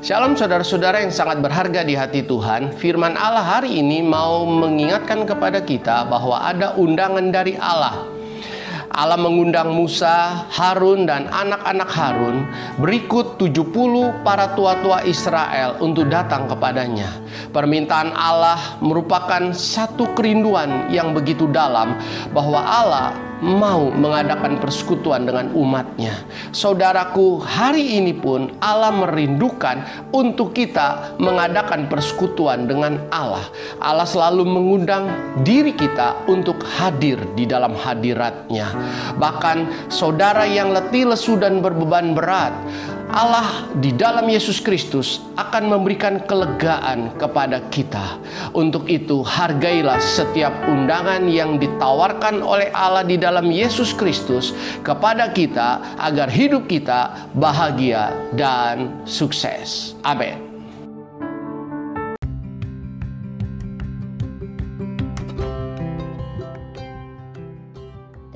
Shalom saudara-saudara yang sangat berharga di hati Tuhan. Firman Allah hari ini mau mengingatkan kepada kita bahwa ada undangan dari Allah. Allah mengundang Musa, Harun dan anak-anak Harun berikut 70 para tua-tua Israel untuk datang kepadanya. Permintaan Allah merupakan satu kerinduan yang begitu dalam bahwa Allah mau mengadakan persekutuan dengan umatnya. Saudaraku, hari ini pun Allah merindukan untuk kita mengadakan persekutuan dengan Allah. Allah selalu mengundang diri kita untuk hadir di dalam hadiratnya. Bahkan saudara yang letih, lesu, dan berbeban berat, Allah di dalam Yesus Kristus akan memberikan kelegaan kepada kita. Untuk itu, hargailah setiap undangan yang ditawarkan oleh Allah di dalam Yesus Kristus kepada kita agar hidup kita bahagia dan sukses. Amin.